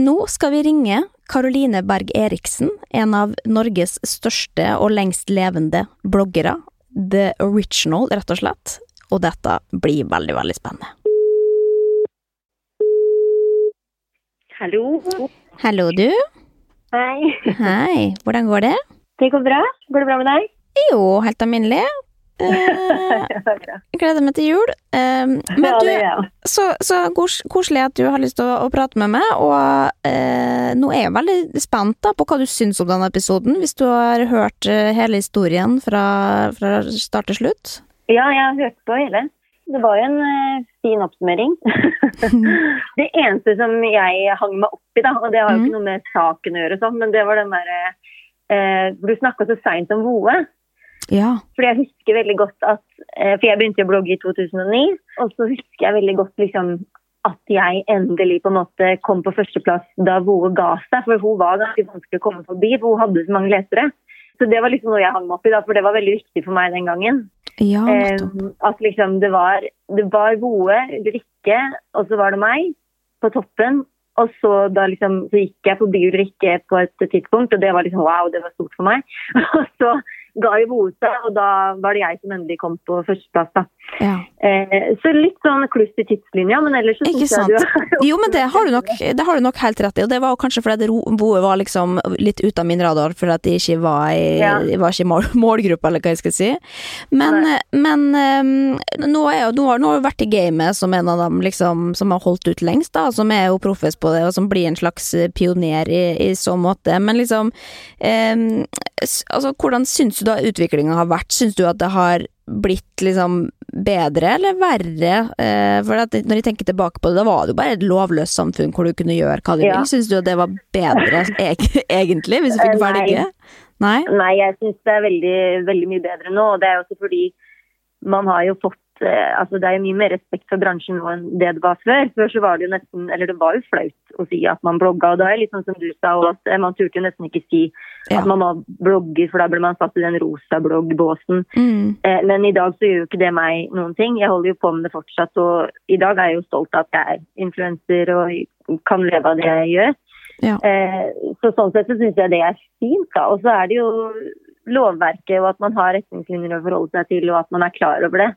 Nå skal vi ringe Caroline Berg Eriksen, en av Norges største og lengst levende bloggere. The Original, rett og slett. Og dette blir veldig, veldig spennende. Hallo. Hallo, du. Hei. Hei. Hvordan går det? Det går bra. Går det bra med deg? Jo, helt alminnelig. Eh, gleder meg til jul. Eh, men du, så, så koselig at du har lyst til å, å prate med meg, og eh, nå er jeg veldig spent da på hva du syns om denne episoden, hvis du har hørt eh, hele historien fra, fra start til slutt. Ja, jeg har hørt på hele. Det var jo en eh, fin oppsummering. det eneste som jeg hang meg opp i, da, og det har jo Mhm. ikke noe med saken å gjøre, sånn, men det var den derre eh, Du snakka så seint om Voe. Ja. Fordi jeg husker veldig godt at eh, For jeg begynte å blogge i 2009, og så husker jeg veldig godt liksom at jeg endelig på en måte kom på førsteplass da Voe ga seg. For hun var ganske vanskelig å komme forbi, for hun hadde så mange lesere. Så det var liksom noe jeg hang meg opp i, da, for det var veldig viktig for meg den gangen. Ja. Eh, at liksom det var, det var Voe, Ulrikke, og så var det meg på toppen. Og så, da liksom, så gikk jeg forbi Ulrikke på et tidspunkt, og det var liksom wow, det var stort for meg. Og så ga jo vote, og da var det jeg som endelig kom på førsteplass. da. Ja. Eh, så litt sånn kluss i tidslinja, men ellers så Ikke sant. du Jo, men det har, du nok, det har du nok helt rett i, og det var kanskje fordi boet Boe var liksom litt ute av min radar, fordi at de ikke var i, Ja. var ikke mål, målgruppa, eller hva jeg skal si. Men, men um, nå, er jo, nå, har, nå har jeg vært i gamet som en av dem liksom, som har holdt ut lengst, da, som er jo proffes på det, og som blir en slags pioner i, i så måte. Men liksom um, altså, Hvordan syns du da utviklinga har vært? Syns du at det har blitt liksom bedre eller verre? Eh, for når jeg tenker tilbake på det, da var det jo bare et lovløst samfunn hvor du kunne gjøre hva du Ja. vil. Syns du at det var bedre eg egentlig, hvis du fikk velge? nei. Nei? Nei, jeg syns det er veldig, veldig mye bedre nå. Og det er jo også fordi man har jo fått eh, Altså det er mye mer respekt for bransjen nå enn det det var før. Før så var det jo nesten Eller det var jo flaut å si at man blogga. Og da er det litt sånn som du sa, at eh, man turte jo nesten ikke si Ja. at man var blogger, for da ble man satt i den rosa bloggbåsen. Mm. Eh, Men i dag så gjør jo ikke det meg noen ting. Jeg holder jo på med det fortsatt. Og i dag er jeg jo stolt av at jeg er influenser og kan leve av det jeg gjør. Ja. Eh, Så sånn sett så syns jeg det er fint. da. Og så er det jo lovverket og at man har retningslinjer å forholde seg til, og at man er klar over det.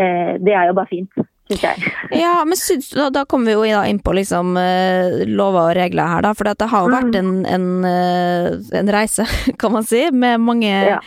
Eh, Det er jo bare fint, syns jeg. Ja, men synes, da, da kommer vi jo inn på liksom eh, lover og regler her, da. For det har jo vært en, en, eh, en reise, kan man si, med mange Ja.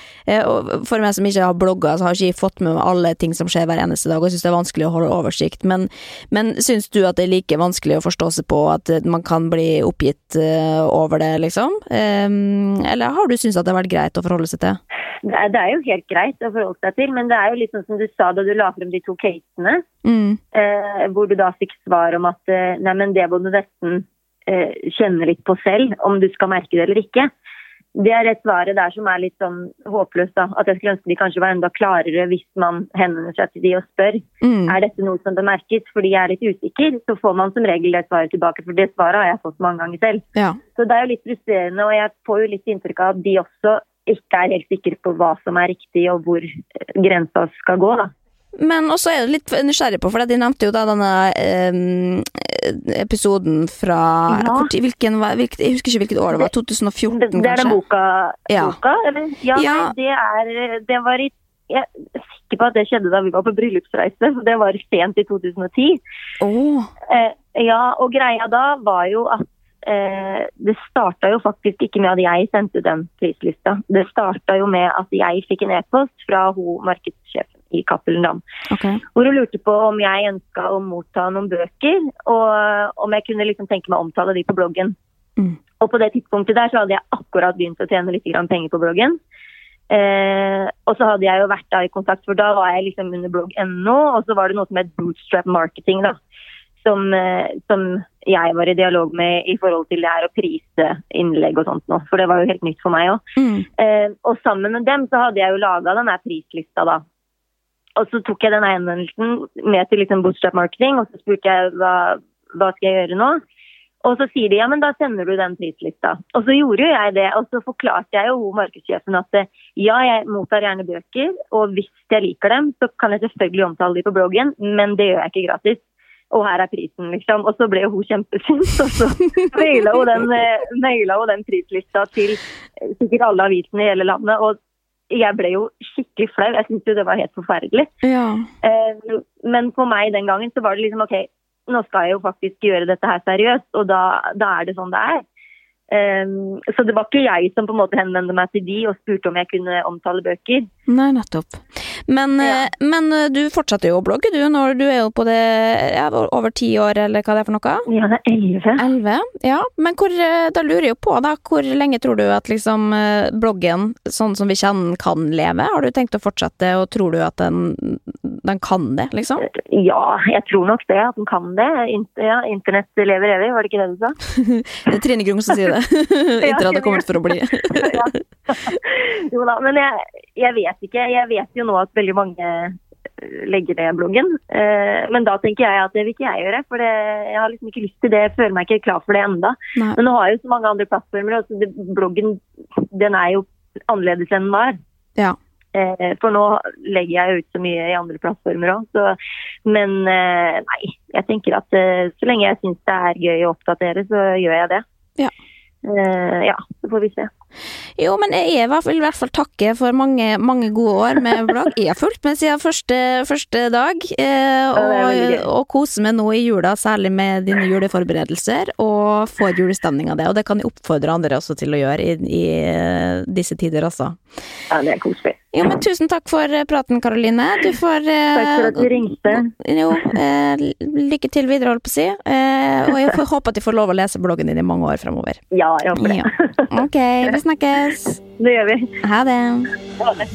For meg som ikke har blogga, så har ikke jeg fått med meg alle ting som skjer hver eneste dag, og syns det er vanskelig å holde oversikt. Men, men syns du at det er like vanskelig å forstå seg på at man kan bli oppgitt over det, liksom? Eller har du syntes at det har vært greit å forholde seg til? Det er, det er jo helt greit å forholde seg til, men det er jo litt sånn som du sa da du la frem de to casene. Mm. eh, hvor du da fikk svar om at eh, nei, men det må du nesten eh, kjenne litt på selv, om du skal merke det eller ikke. Det er et svaret der som er litt sånn håpløst. da, At jeg skulle ønske de kanskje var enda klarere hvis man henvender seg til de og spør Mm. er dette noe som bemerkes, merkes. Fordi jeg er litt usikker, så får man som regel det svaret tilbake. For det svaret har jeg fått mange ganger selv. Ja. Så det er jo litt frustrerende, og jeg får jo litt inntrykk av at de også ikke er helt sikre på hva som er riktig, og hvor eh, grensa skal gå. da. Men også er jeg litt nysgjerrig på, for de nevnte jo da denne eh, episoden fra Ja. tid- hvilken, Jeg husker ikke hvilket år det var. 2014, Det, det er den boka, Ja. boka eller? Ja, Ja. Nei, det er Det var i Jeg er sikker på at det skjedde da vi var på bryllupsreise, så det var sent i 2010. Åh, Eh, ja, og greia da var jo at eh, det starta jo faktisk ikke med at jeg sendte den prislista. Det starta jo med at jeg fikk en e-post fra ho markedssjefen i Cappelen Dam. Okay. Hvor hun lurte på om jeg ønska å motta noen bøker, og om jeg kunne liksom tenke meg å omtale de på bloggen. Mm. Og på det tidspunktet der så hadde jeg akkurat begynt å tjene litt grann penger på bloggen. Eh, og så hadde jeg jo vært da i kontakt, for da var jeg liksom under blogg.no, og så var det noe som het bootstrap marketing, da. Som, eh, som jeg var i dialog med i forhold til det her å prise innlegg og sånt nå. For det var jo helt nytt for meg òg. Mm. Eh, og sammen med dem så hadde jeg jo laga den her prislista, da. Og så tok jeg den henvendelsen med til liksom Bootstrap Marketing, og så spurte jeg hva, hva skal jeg gjøre nå. Og så sier de ja, men da sender du den prislista. Og så gjorde jo jeg det, og så forklarte jeg jo markedssjefen at ja, jeg mottar gjerne bøker, og hvis jeg liker dem, så kan jeg selvfølgelig omtale de på bloggen, men det gjør jeg ikke gratis. Og her er prisen, liksom. Og så ble hun kjempesint, og så naila hun den, eh, den prislista til eh, sikkert alle avisene i hele landet. og jeg ble jo skikkelig flau. Jeg syntes jo det var helt forferdelig. Ja. Eh, men for meg den gangen så var det liksom OK, nå skal jeg jo faktisk gjøre dette her seriøst, og da, da er det sånn det er. Um, så det var ikke jeg som på en måte henvendte meg til de og spurte om jeg kunne omtale bøker. Nei, nettopp. Men, Ja. eh, men eh, du fortsetter jo å blogge, du, når du er jo på det ja, over ti år, eller hva det er for noe? Ja, det er elleve. Elleve? Ja, men hvor, eh, da lurer jeg jo på, da, hvor lenge tror du at liksom bloggen, sånn som vi kjenner kan leve? Har du tenkt å fortsette, og tror du at den, den kan det, liksom? Ja, jeg tror nok det, at den kan det. Ja, internett lever evig, var det ikke det du sa? Det er Trine Grung som sier det. Internett det kommet for å bli. ja. Jo da, men jeg, jeg vet ikke. Jeg vet jo nå at veldig mange eh, legger ned bloggen. Eh, Men da tenker jeg at det vil ikke jeg gjøre, for det, jeg har liksom ikke lyst til det. Jeg føler meg ikke klar for det enda. Nei. Men nå har jeg jo så mange andre plattformer, og så det, bloggen den er jo annerledes enn den var. Ja. Eh, For nå legger jeg ut så mye i andre plattformer òg, så Men eh, nei, jeg tenker at eh, så lenge jeg syns det er gøy å oppdatere, så gjør jeg det. Ja. Ja, så får vi se. Jo, men jeg vil i hvert fall takke for mange, mange gode år med blogg. Jeg har fulgt med siden første, første dag, og, og koser meg nå i jula, særlig med dine juleforberedelser, og får julestemning av det. Og det kan jeg oppfordre andre også til å gjøre i, i disse tider også. Ja, det er koselig. Jo, men tusen takk for eh, praten, Karoline. Du får eh, Takk for at du ringte. Jo, eh, lykke til videre, holdt på å si. Eh, og jeg får håpe at du får lov å lese bloggen din i mange år fremover. Ja, jeg håper det. Ja. Ok, vi snakkes. Det gjør vi. Ha det. Ha det.